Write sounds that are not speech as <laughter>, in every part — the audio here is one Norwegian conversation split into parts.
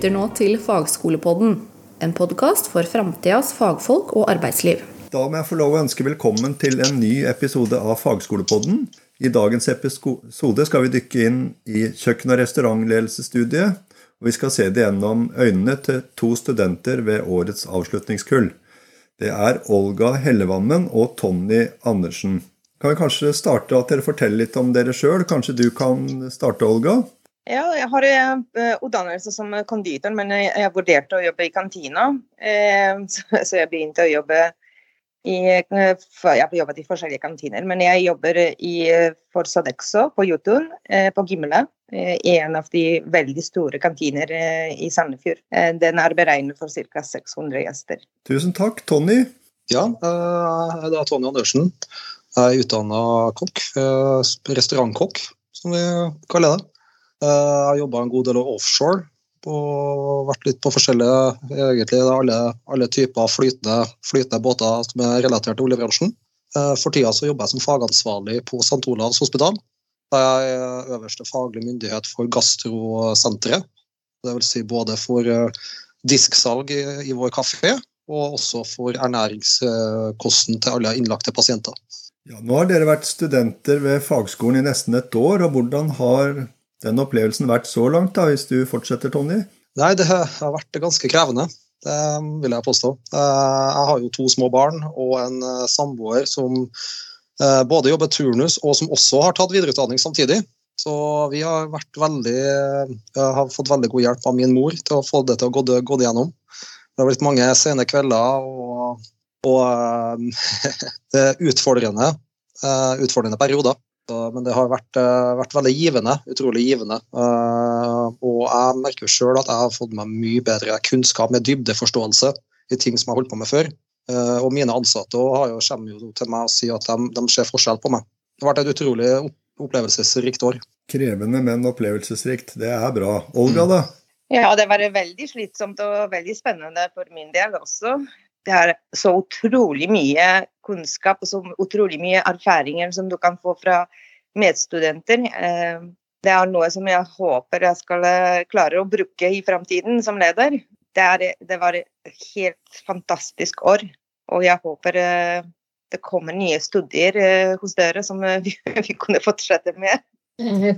lytter nå til Fagskolepodden, en podkast for framtidas fagfolk og arbeidsliv. Da må jeg få lov å ønske velkommen til en ny episode av Fagskolepodden. I dagens episode skal vi dykke inn i kjøkken- og restaurantledelsesstudiet. Og vi skal se det gjennom øynene til to studenter ved årets avslutningskull. Det er Olga Hellevammen og Tonny Andersen. Kan vi kanskje starte at dere forteller litt om dere sjøl? Kanskje du kan starte, Olga? Ja, jeg har uh, utdannelse som konditor, men jeg, jeg vurderte å jobbe i kantina. Uh, <laughs> så, så, jeg begynte å jobbe i uh, Jeg har jobbet i forskjellige kantiner, men jeg jobber i, for Sodexo på Jotun, på Gimle. I en av de veldig store kantiner i Sandefjord. Den er beregnet for ca. 600 gjester. Tusen takk. Tony? Ja, det er Tony Andersen. Jeg er utdanna kokk. Restaurantkokk, som vi kaller det. Eh, jeg har jobba en god del offshore. Og vært litt på forskjellige egentlig alle, alle typer flytende, flytende, båter som er relatert til oljebransjen. Eh, for tida så jobber jeg som fagansvarlig på St. Olavs hospital. Der jeg er øverste faglig myndighet for gastrosenteret. Dvs. Si både for eh, disksalg i, i vår kafé, og også for ernæringskosten til alle innlagte pasienter. Ja, nå har dere vært studenter ved fagskolen i nesten et år. og Hvordan har den opplevelsen vært så langt, da, hvis du fortsetter, Tonje? Nei, det har vært ganske krevende. Det vil jeg påstå. Eh, jeg har jo to små barn og en eh, samboer som eh, både jobber turnus og som også har tatt videreutdanning samtidig. Så vi har, veldig, har fått veldig god hjelp av min mor til å få det til å gå, gå igjennom. Det har blitt mange sene kvelder og, og <laughs> utfordrende, utfordrende perioder. Men det har vært, eh, vært veldig givende. Utrolig givende. Eh, og jeg merker jo sjøl at jeg har fått meg mye bedre kunnskap med dybdeforståelse i ting som jeg har holdt på med før. Eh, og mine ansatte har jo, kommer jo til meg og sier at de, de ser forskjell på meg. Det har vært et utrolig opplevelsesrikt år. Krevende, men opplevelsesrikt. Det er bra. Olga, da? Ja, det var veldig slitsomt og veldig spennende for min del også. Det er så utrolig mye kunnskap og så utrolig mye erfaringer som du kan få fra medstudenter. Eh, det er noe som jeg håper jeg skal eh, klare å bruke i framtiden som leder. Det, er, det var et helt fantastisk år, og jeg håper eh, det kommer nye studier hos dere som <laughs> vi, vi kunne fortsette med.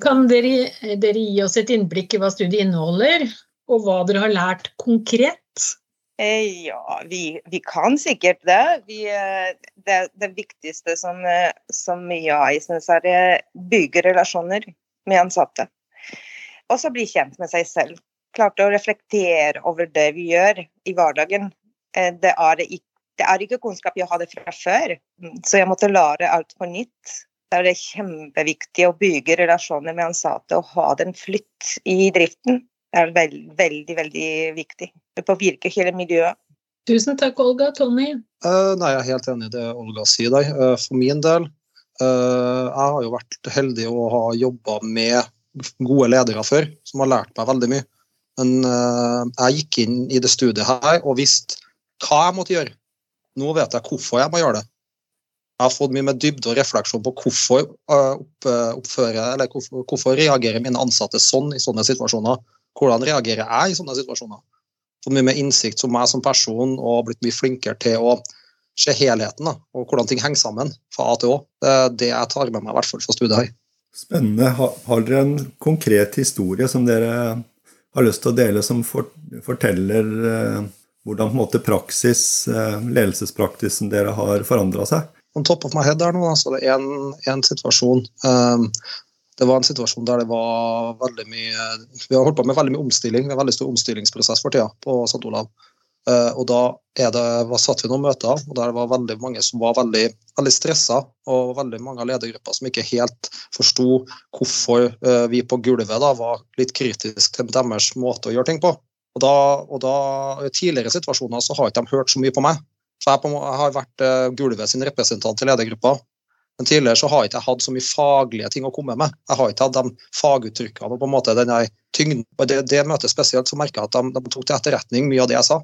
Kan dere, dere, gi oss et innblikk i hva studiet inneholder, og hva dere har lært konkret? Eh, ja, vi, vi, kan sikkert det. Vi, eh, det. det. viktigste som, eh, som jeg syns er å bygge relasjoner med ansatte. Og så bli kjent med seg selv. Klarte å reflektere over det vi gjør i hverdagen. Det er, det er ikke kunnskap jeg hadde fra før, så jeg måtte lære alt på nytt. Det er kjempeviktig å bygge relasjoner med ansatte og ha den flytt i driften. Er veldig, veldig, veldig viktig. Det påvirker hele miljøet. Tusen takk, Olga. Tony? Uh, nei, Jeg er helt enig i det Olga sier der. Uh, for min del, uh, jeg har jo vært heldig å ha jobba med gode ledere før, som har lært meg veldig mye. Men jeg gikk inn i det studiet her og visste hva jeg måtte gjøre. Nå vet jeg hvorfor jeg må gjøre det. Jeg har fått mye med dybde og refleksjon på hvorfor, opp, oppføre, eller hvorfor, hvorfor reagerer mine ansatte sånn i sånne situasjoner. Hvordan reagerer jeg i sånne situasjoner? Fått mye mer innsikt som meg som person og blitt mye flinkere til å se helheten da, og hvordan ting henger sammen fra A til Å. Det er det jeg tar med meg i hvert fall fra studiet her. Spennende. Har dere en konkret historie som dere har lyst til å dele, som forteller eh, hvordan måte praksis, ledelsespraktisen dere har forandra seg? On top of my head der nå, altså det er en, en situasjon um, det var en situasjon der det var veldig mye Vi har holdt på med veldig mye omstilling. Vi har veldig stor omstillingsprosess for tida på St. Olav. Uh, og da det, var, satt vi noen møter, og der var veldig mange som var veldig, veldig stressa. Og veldig mange av ledergruppa som ikke helt forsto hvorfor uh, vi på gulvet da var litt kritiske til deres måte å gjøre ting på. Og da, og da I tidligere situasjoner så har ikke de hørt så mye på meg. Så jeg, på, jeg har vært uh, gulvet sin representant i ledergruppa. Men tidligere så har jeg ikke hatt så mye faglige ting å komme med. Jeg har ikke hatt de faguttrykkene og på en måte den tyngden. Og det, det møtet spesielt så merka jeg at de, de, tok til etterretning mye av det jeg sa.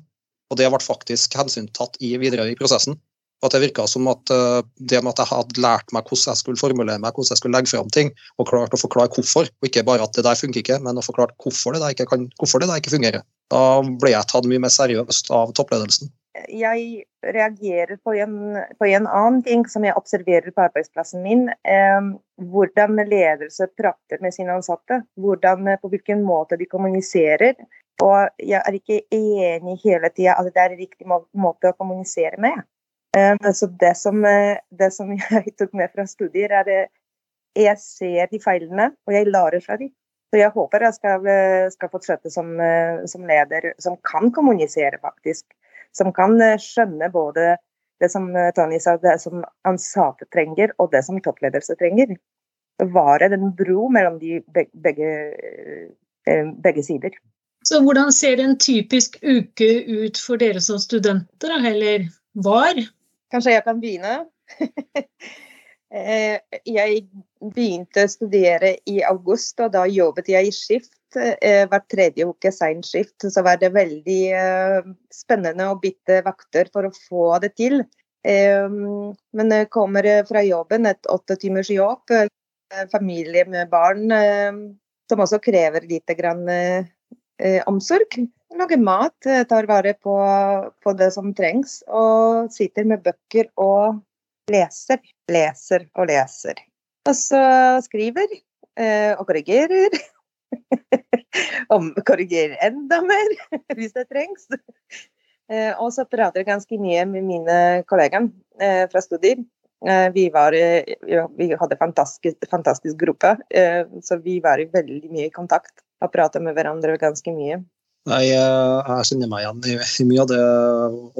Og det ble faktisk hensyntatt i videre i prosessen. At Det virka som at uh, det med at jeg hadde lært meg hvordan jeg skulle formulere meg, hvordan jeg skulle legge fram ting, og klart å forklare hvorfor, og ikke bare at det der funker ikke, men å forklare hvorfor det der ikke, kan, hvorfor det der ikke fungerer. Da ble jeg tatt mye mer seriøst av toppledelsen. Jeg reagerer på en, på en annen ting som jeg observerer på arbeidsplassen min. Eh, hvordan ledelse prater med sine ansatte. Hvordan, på hvilken måte de kommuniserer. Og jeg er ikke enig hele tida at det er riktig måte å kommunisere med. Eh, så det som, eh, det som, <laughs> jeg tok med fra studier, er at eh, jeg ser de feilene, og jeg lærer fra dem. Så jeg håper jeg skal, skal fortsette som, som, leder som kan kommunisere, faktisk. Som kan skjønne både det som Tony sa, det som ansatte trenger, og det som toppledelse trenger. Være den bro mellom de begge, begge sider. Så hvordan ser en typisk uke ut for dere som studenter, eller var? Kanskje jeg kan begynne? <laughs> Eh, jeg begynte å studere i august, og da jobbet jeg i skift. Hvert hver tredje uke sein skift. Så var det veldig eh, spennende å bytte vakter for å få det til. Men jeg kommer fra jobben, et åtte timers jobb. Familie med barn som også krever litt grann omsorg lager mat, eh, tar vare på, på, det som trengs, og sitter med bøker og leser. Leser og leser. Og så skriver eh, og korrigerer. <laughs> og korrigerer enda mer <laughs> hvis det trengs. Eh, og så prater jeg ganske mye med mine kollegaer eh, fra studier. Vi, var, vi hadde en fantastisk, fantastisk gruppe, så vi var veldig mye i kontakt og prata med hverandre ganske mye. Nei, jeg kjenner meg igjen i, mye av det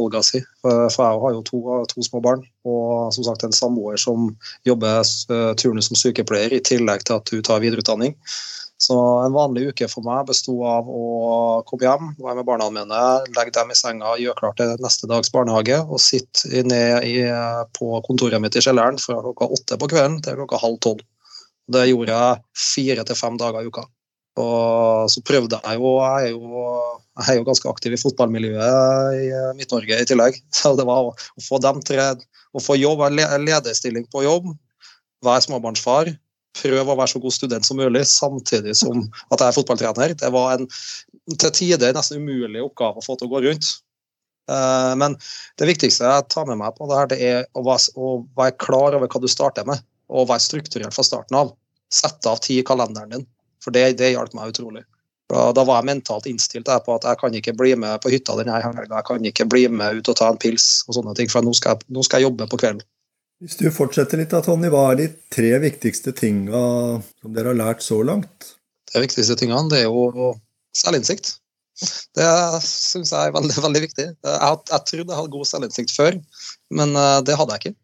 Olga sier. For, jeg har jo to, to, små barn, og som sagt en samboer som jobber uh, turnus som sykepleier, i tillegg til at hun tar videreutdanning. Så en vanlig uke for meg besto av å komme hjem, være med barna mine, legge dem i senga, gjøre klart til neste dags barnehage og sitte ned i, på kontoret mitt i kjelleren fra klokka åtte på kvelden til klokka halv tolv. Det gjorde jeg fire til fem dager i uka. Og så prøvde jeg jo Jeg er jo, jeg er jo ganske aktiv i fotballmiljøet i eh, Midt-Norge i tillegg. <laughs> Så det var å, å få dem tre Å få jobb, lederstilling på jobb, være småbarnsfar, prøve å være så god student som mulig samtidig som <laughs> at jeg er fotballtrener. Det var en til tider nesten umulig oppgave å få til å gå rundt. Eh, men det viktigste jeg tar med meg på det her, det er å være, å være klar over hva du starter med, og være strukturert fra starten av. Sette av tid i kalenderen din. For det, det hjalp meg utrolig. Da, da, var jeg mentalt innstilt på at jeg kan ikke bli med på hytta denne helga. Jeg kan ikke bli med ut og ta en pils og sånne ting, for nå skal jeg, nå skal jeg jobbe på kvelden. Hvis du fortsetter litt, da, Tonny, hva er de tre viktigste tinga som dere har lært så langt? De viktigste tingene det er jo selvinnsikt. Det syns jeg er veldig, veldig viktig. Jeg, jeg, trodde jeg hadde god selvinnsikt før, men uh, det hadde jeg ikke.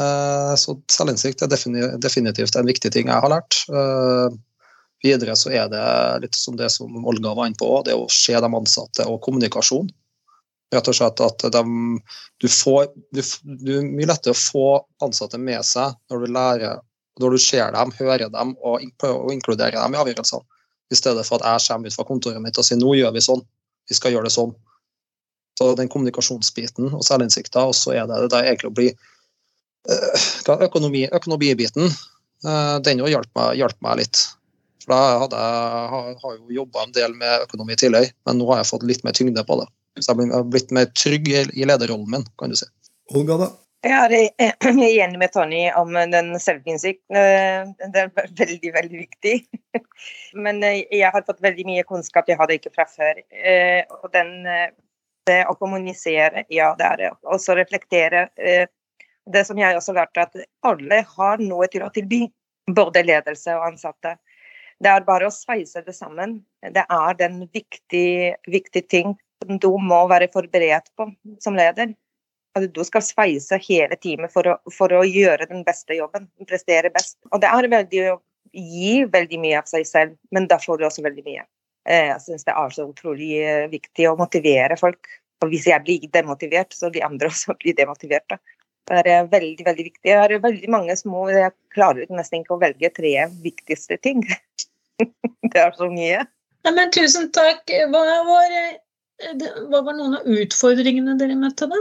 Uh, så selvinnsikt er definitivt en viktig ting jeg har lært. Videre så er det litt som det som Olga var inne på, det å se de ansatte og kommunikasjon. Rett og slett at de, du får du, du er mye lettere å få ansatte med seg når du lærer, når du ser dem, hører dem og, og inkluderer dem i avgjørelsene. I stedet for at jeg kommer ut fra kontoret mitt og sier nå gjør vi sånn, vi skal gjøre det sånn. Så den kommunikasjonsbiten og selvinnsikta, og så er det det der egentlig å bli øh, økonomi, Økonomibiten, øh, den òg hjalp meg, meg litt. For da hadde jeg, har, har jo jobba en del med økonomi tidligere, men nå har jeg fått litt mer tyngde på det. Så jeg har blitt mer trygg i lederrollen min, kan du si. Olga, da? Jeg er <clears throat> enig med Tony om den selvinnsikten. Det er veldig, veldig viktig. <laughs> Men eh, jeg har fått veldig mye kunnskap jeg hadde ikke fra før. Eh, og den, eh, det å kommunisere, ja, det er det. Og så reflektere. Det som jeg også lærte, at alle har noe til å tilby. Både ledelse og ansatte. Det er bare å sveise det sammen. Det er den viktige, viktige ting som du må være forberedt på som leder. At du skal sveise hele teamet for å, for å gjøre den beste jobben, prestere best. Og det er veldig å gi veldig mye av seg selv, men da får du også veldig mye. Eh, jeg syns det er så utrolig eh, viktig å motivere folk. Og hvis jeg blir demotivert, så de andre også blir demotiverte. Det er veldig veldig viktig. Jeg har veldig mange små Jeg klarer nesten ikke å velge tre viktigste ting. <laughs> det er så mye. Ja, men tusen takk. Hva var, hva var, noen av utfordringene dere møtte, da?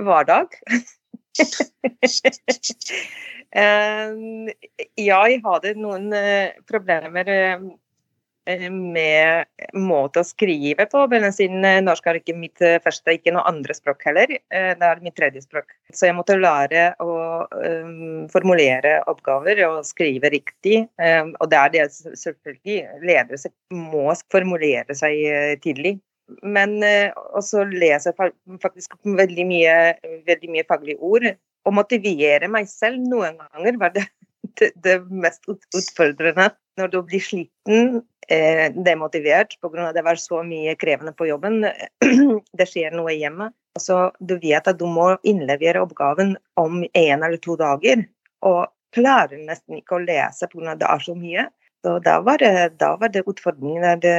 hverdag. <laughs> <laughs> jeg hadde noen problemer med måte å skrive på, siden norsk er ikke mitt første, ikke noe andre språk heller. Det er mitt tredje språk. Så jeg måtte lære å formulere oppgaver og skrive riktig. Og det er det selvfølgelig. Ledere må formulere seg tidlig. Men også lese faktisk veldig mye, veldig mye faglige ord. Og motivere meg selv. Noen ganger var <laughs> det det, mest utfordrende når du blir sliten, eh, demotivert pga. det var så mye krevende på jobben. <clears throat> det skjer noe hjemme. Altså, du vet at du må innlevere oppgaven om en eller to dager, og klarer nesten ikke å lese pga. det er så mye. Så da var det, da var det utfordringene, det,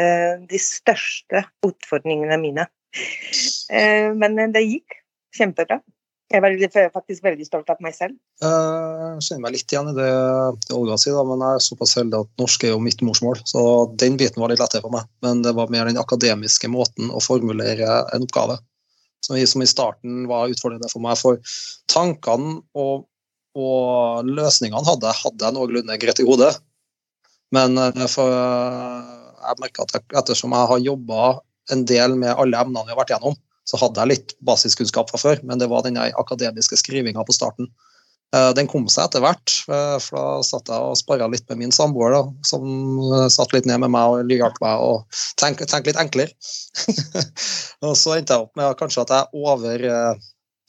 de største utfordringene mine. Eh, men det gikk kjempebra. Jeg er faktisk veldig stolt av meg selv. Jeg kjenner meg litt igjen i det, Olga sier, men jeg er såpass heldig at norsk er jo mitt morsmål. Så den biten var litt lettere for meg. Men det var mer den akademiske måten å formulere en oppgave som som i starten var utfordrende for meg. For tankene og, og løsningene hadde, hadde jeg noenlunde greit i hodet. Men eh, for, jeg merker at ettersom jeg har jobba en del med alle emnene vi har vært gjennom, så hadde jeg litt basiskunnskap fra før, men det var den akademiske skrivinga på starten. Eh, den kom seg etter hvert, eh, for da satt jeg og sparra litt med min samboer, som eh, satt litt ned med meg og hjalp meg å tenke, tenke litt enklere. <laughs> og så endte jeg opp med kanskje at jeg over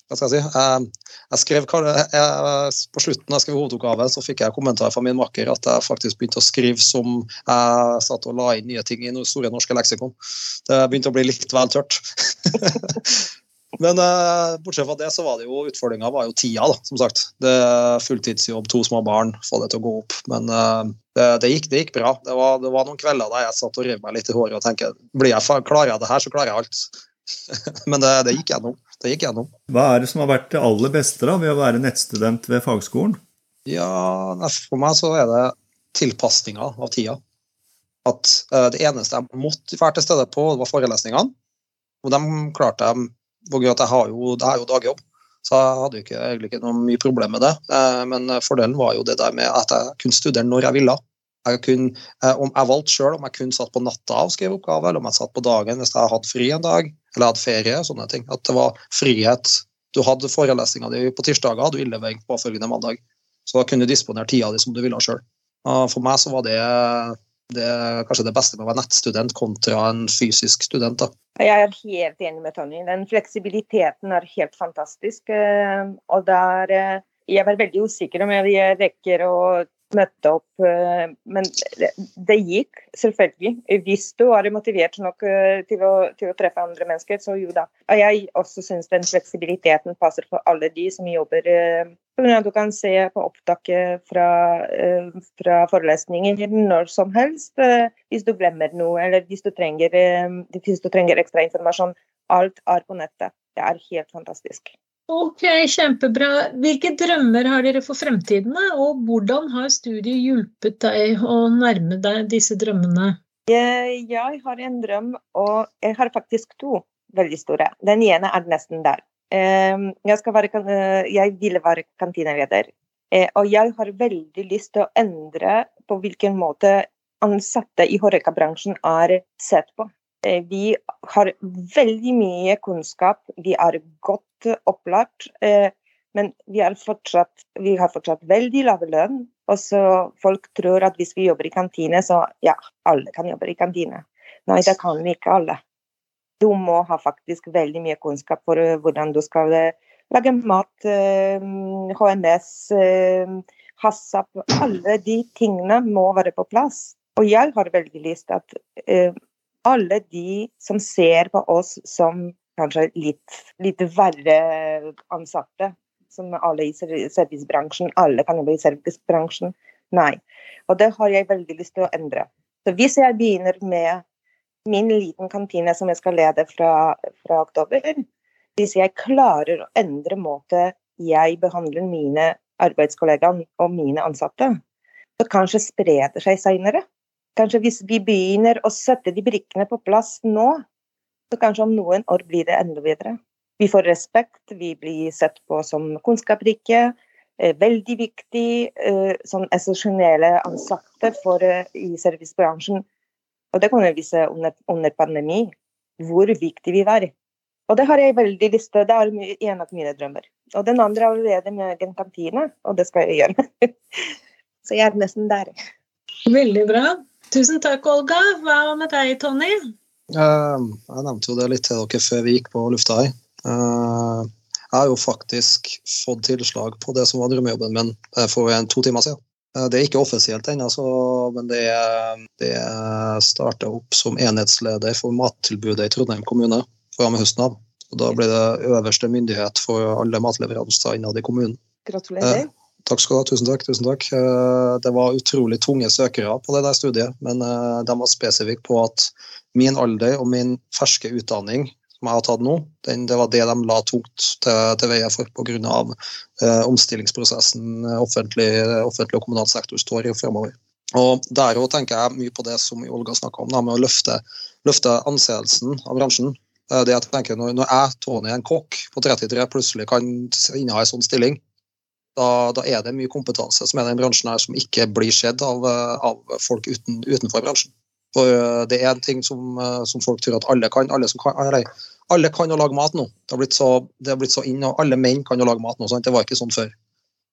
hva skal jeg si, jeg, jeg skrev, jeg, På slutten da jeg skrev hovedoppgave, så fikk jeg kommentar fra min makker at jeg faktisk begynte å skrive som jeg satt og la inn nye ting i Store norske leksikon. Det begynte å bli litt vel tørt. <laughs> Men uh, bortsett fra det, så var det jo utfordringa var jo tida, da, som sagt. Det Fulltidsjobb, to små barn, få det til å gå opp. Men uh, det, det, gikk, det, gikk, bra. Det var, det var, noen kvelder da jeg satt og rev meg litt i håret og tenkte blir jeg, klarer jeg det her, så klarer jeg alt. <laughs> Men det, det, gikk gjennom. det gikk gjennom. Hva er det som har vært det aller beste da, ved å være nettstudent ved fagskolen? Ja, For meg så er det tilpasninga av tida. At uh, Det eneste jeg måtte være til stede på, var forelesningene. Og de klarte jeg av at jeg har jo, det er jo dagjobb. Så jeg hadde jo ikke, egentlig ikke noe mye problem med det. Uh, men fordelen var jo det der med at jeg kunne studere når jeg ville. Jeg, kunne, uh, om jeg valgte sjøl om jeg kunne satt på natta og skrev oppgave, eller om jeg satt på dagen hvis jeg hadde fri en dag eller hadde ferie. sånne ting. At det var frihet. Du hadde forelesninga di på tirsdager, du innlevering påfølgende mandag. Så da kunne du disponere tida di som du ville sjøl. For meg så var det, det kanskje det beste med å være nettstudent kontra en fysisk student. da. Jeg er helt enig med Tony. Den fleksibiliteten er helt fantastisk. Eh, og der eh, Jeg var veldig usikker om jeg rekker å møtte opp. Eh, men det gikk, selvfølgelig. Hvis du var motivert nok eh, til å, til å treffe andre mennesker, så jo da. Og jeg også syns den fleksibiliteten passer for alle de som jobber eh, du kan se på opptaket fra, fra, forelesninger når som helst hvis du glemmer noe, eller hvis du trenger, hvis du trenger ekstra informasjon. Alt er på nettet. Det er helt fantastisk. Ok, kjempebra. Hvilke drømmer har dere for fremtiden, og hvordan har studiet hjulpet deg å nærme deg disse drømmene? Jeg har en drøm, og jeg har faktisk to veldig store. Den ene er nesten der. Ehm, jeg, være, eh, jeg vil være kantineleder, eh, og jeg har veldig lyst til å endre på hvilken måte ansatte i Horeca-bransjen er sett på. Eh, vi har veldig mye kunnskap, vi er godt opplært. Eh, men vi, fortsatt, vi har fortsatt veldig lave lønn. Og så folk tror at hvis vi jobber i kantine, så ja, alle kan jobbe i kantine. Nei, det kan vi ikke alle. Du må ha faktisk veldig mye kunnskap for eh, hvordan du skal lage mat, HMS, HASSAP. Alle de tingene må være på plass. Og jeg har veldig lyst til at alle de som ser på oss som kanskje litt, litt verre ansatte, som alle i servicebransjen, alle kan jobbe i servicebransjen. Nei. Og det har jeg veldig lyst til å endre. Så hvis jeg begynner med min liten kantine som jeg skal lede fra, fra oktober, hvis jeg klarer å endre måte jeg behandler mine arbeidskollegaer og mine ansatte, så kanskje sprer det seg seinere. Kanskje hvis vi begynner å sette de brikkene på plass nå, så kanskje om noen år blir det enda bedre. vi får respekt, vi blir sett på som kunnskapsrike. Eh, veldig viktig som essensielle ansatte for, i servicebransjen. Og det kunne vi se under, under pandemi, hvor viktig vi var. Og det har jeg veldig lyst til. Det er en av mine drømmer. Og den andre er allerede med egen kantine, og det skal jeg gjøre. <laughs> Så jeg er nesten der. Veldig bra. Tusen takk, Olga. Hva med deg, Tony? Uh, jeg nevnte jo det litt til dere før vi gikk på lufta her. Uh, jeg har jo faktisk fått tilslag på det som var drømmejobben min eh, for en, to timer siden. Uh, det er ikke offisielt ennå, men det, det starta opp som enhetsleder for mattilbudet i Trondheim kommune fra med høsten av. Og da blir det øverste myndighet for alle matleveranser innad i kommunen. Gratulerer. Takk skal du ha. Tusen takk. tusen takk. Eh, det var utrolig tunge søkere på det der studiet, men eh, de var spesifikke på at min alder og min ferske utdanning som jeg har tatt nå, den, det var det de la tungt til, til veie for pga. Eh, omstillingsprosessen offentlig, offentlig, og kommunal sektor står i fremover. Og Der òg tenker jeg mye på det som Olga snakka om, da, med å løfte, løfte anseelsen av bransjen. Det jeg tenker Når, når jeg, Tony, en kokk på 33, plutselig kan inneha en sånn stilling, da, da, er det mye kompetanse som er den bransjen her som ikke blir sett av, av, folk uten, utenfor bransjen. For eh, Det er en ting som, eh, som, folk tror at alle kan. Alle, kan, eller, alle kan å lage mat nå. Det har blitt så, har blitt så inn, og alle menn kan å lage mat nå. Sant? Det var ikke sånn før.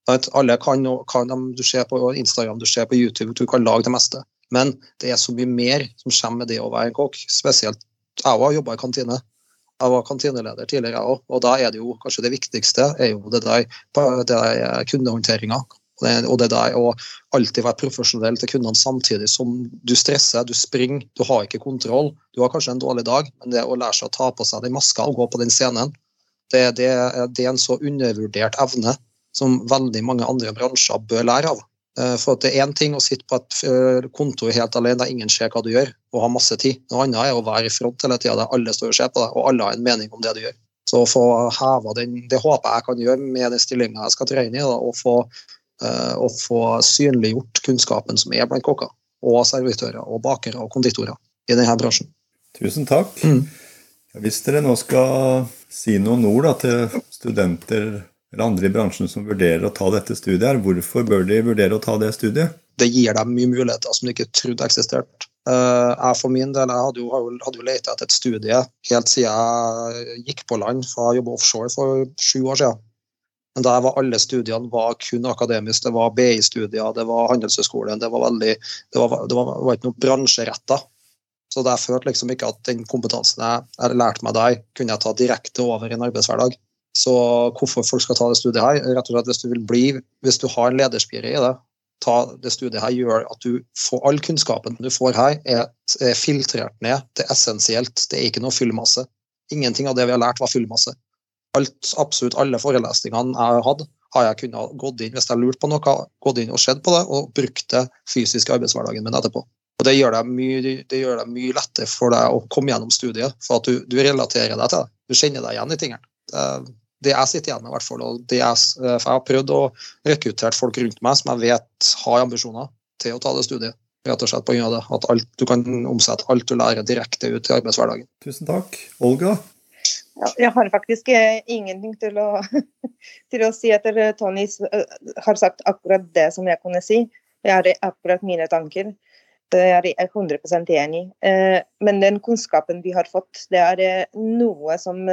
Alle kan, kan, Du ser på Instagram, du ser på YouTube, du kan lage det meste. Men det er så mye mer som kommer med det å være en kokk. Spesielt jeg har jobba i kantine. Jeg var kantineleder tidligere òg, og da er det jo kanskje det viktigste er jo det der, det der kundehåndteringa. Og det der å alltid være profesjonell til kundene samtidig som du stresser, du springer, du har ikke kontroll. Du har kanskje en dårlig dag, men det å lære seg å ta på seg den maska og gå på den scenen, det, det, det er en så undervurdert evne som veldig mange andre bransjer bør lære av. for for Det er én ting å sitte på et eh, kontor helt alene der ingen ser hva du gjør, og ha masse tid. Noe annet er å være i front hele tida der alle står og ser på deg, og alle har en mening om det du gjør. Så å få heva den, Det håper jeg kan gjøre med den stillinga jeg skal trene i, og få, og få synliggjort kunnskapen som er blant kokker, og servitører, og bakere og konditorer i denne bransjen. Tusen takk. Mm. Hvis dere nå skal si noen ord da, til studenter eller andre i bransjen som vurderer å ta dette studiet, her, hvorfor bør de vurdere å ta det studiet? Det gir dem mye muligheter som de ikke trodde eksisterte. Uh, jeg for min del hadde jo, hadde jo lett etter et studie helt siden jeg gikk på land fra å jobbe offshore for sju år siden. Men der var alle studiene var kun akademisk. Det var BI-studier, det var Handelshøyskolen. Det var, det det var ikke noe bransjeretta. Så jeg følte liksom ikke at den kompetansen jeg, jeg lærte meg der, kunne jeg ta direkte over i en arbeidshverdag. Så hvorfor folk skal ta det studiet her, rett og slett hvis du vil bli, hvis du har en lederspire i det, ta det studiet her gjør at du får all kunnskapen du får her, er, er filtrert ned til essensielt. Det er ikke noe fyllmasse. Ingenting av det vi har lært, var fyllmasse. Alt, absolutt alle forelesningene jeg hatt, har jeg kunnet gått inn hvis jeg lurte lurt på noe, gått inn og sett på det, og brukt det fysisk i arbeidshverdagen min etterpå. Og Det gjør det mye, det gjør det mye lettere for deg å komme gjennom studiet, for at du, du relaterer deg til det. Du kjenner deg igjen i tingene. Det, det jeg sitter igjen med, i hvert fall, og jeg, for jeg har prøvd å rekruttere folk rundt meg som jeg vet har ambisjoner til å ta det studiet. Rett og slett av det, At alt, du kan omsette alt du lærer direkte ut i arbeidshverdagen. Tusen takk. Olga? Jeg har faktisk eh, ingenting til å, <laughs> til å si etter Tony eh, har sagt akkurat det som jeg kunne si. Jeg har akkurat mine tanker. Det er jeg 100% enig i. Eh, men den kunnskapen vi har fått, det er noe som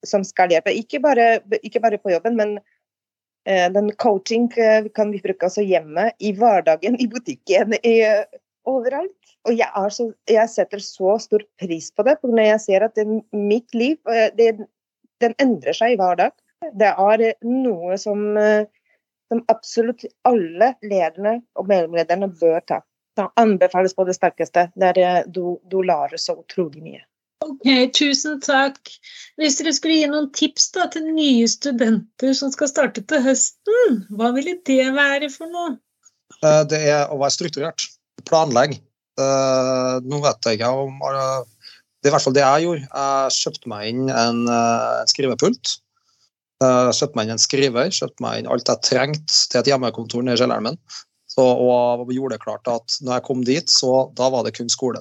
som skal hjelpe. Ikke bare, ikke bare på jobben, men den coaching kan vi bruke også hjemme, i hverdagen, i butikken, i, overalt. Og jeg, så, jeg, setter så stor pris på det, for når jeg ser at det, mitt liv eh, det, den endrer seg hver dag. Det er noe som, som absolutt alle lederne og mellomlederne bør ta. Det anbefales på det sterkeste. Der du, du lærer så utrolig mye. Ok, Tusen takk. Hvis dere skulle gi noen tips da, til nye studenter som skal starte til høsten, hva ville det være for noe? Eh, det er å være strukturert. Planlegge. Uh, nå vet jeg ikke om uh, Det er i hvert fall det jeg gjorde. Jeg kjøpte meg inn en, en skrivepult. Kjøpte meg inn en skriver, kjøpte meg inn alt jeg trengte til et hjemmekontor nede i kjelleren min. Så, og gjorde det klart at når jeg kom dit, så da var det kun skole.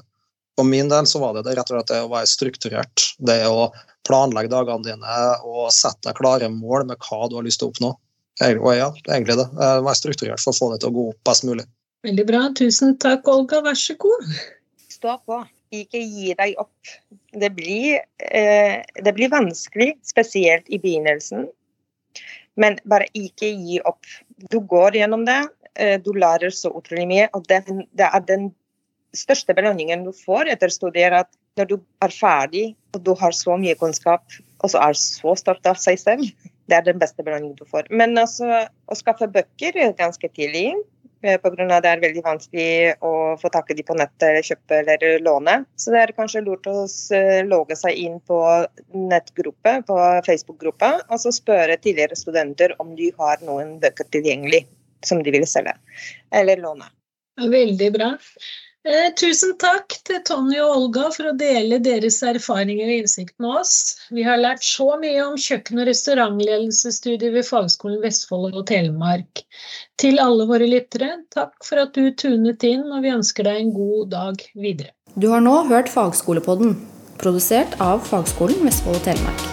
For min del så var det, det rett og slett det å være strukturert. Det å planlegge dagene dine og sette deg klare mål med hva du har lyst til å oppnå. Og ja, egentlig det. Være strukturert for å få det til å gå opp best mulig. Veldig bra. Tusen takk, Olga. Vær så god. Stå på. Ikke gi deg opp. Det blir, eh, det blir vanskelig, spesielt i begynnelsen. Men bare ikke gi opp. Du går gjennom det. Eh, du lærer så utrolig mye. Og det, det er den største belønningen du får etter studier, at når du er ferdig og du har så mye kunnskap, og så er så stolt av seg selv, det er den beste belønningen du får. Men altså, å skaffe bøker ganske tidlig, pga. det er veldig vanskelig å få tak i de på nettet eller kjøpe eller låne. Så det er kanskje lurt å eh, logge seg inn på nettgruppe, på Facebook-gruppa, og så spørre tidligere studenter om de har noen bøker tilgjengelig som de vil selge eller låne. Veldig bra. Eh, tusen takk til Tonje og Olga for å dele deres erfaringer og innsikt med oss. Vi har lært så mye om kjøkken- og restaurantledelsesstudiet ved Fagskolen Vestfold og Telemark. Til alle våre lyttere, takk for at du tunet inn, og vi ønsker deg en god dag videre. Du har nå hørt Fagskolepodden, produsert av Fagskolen Vestfold og Telemark.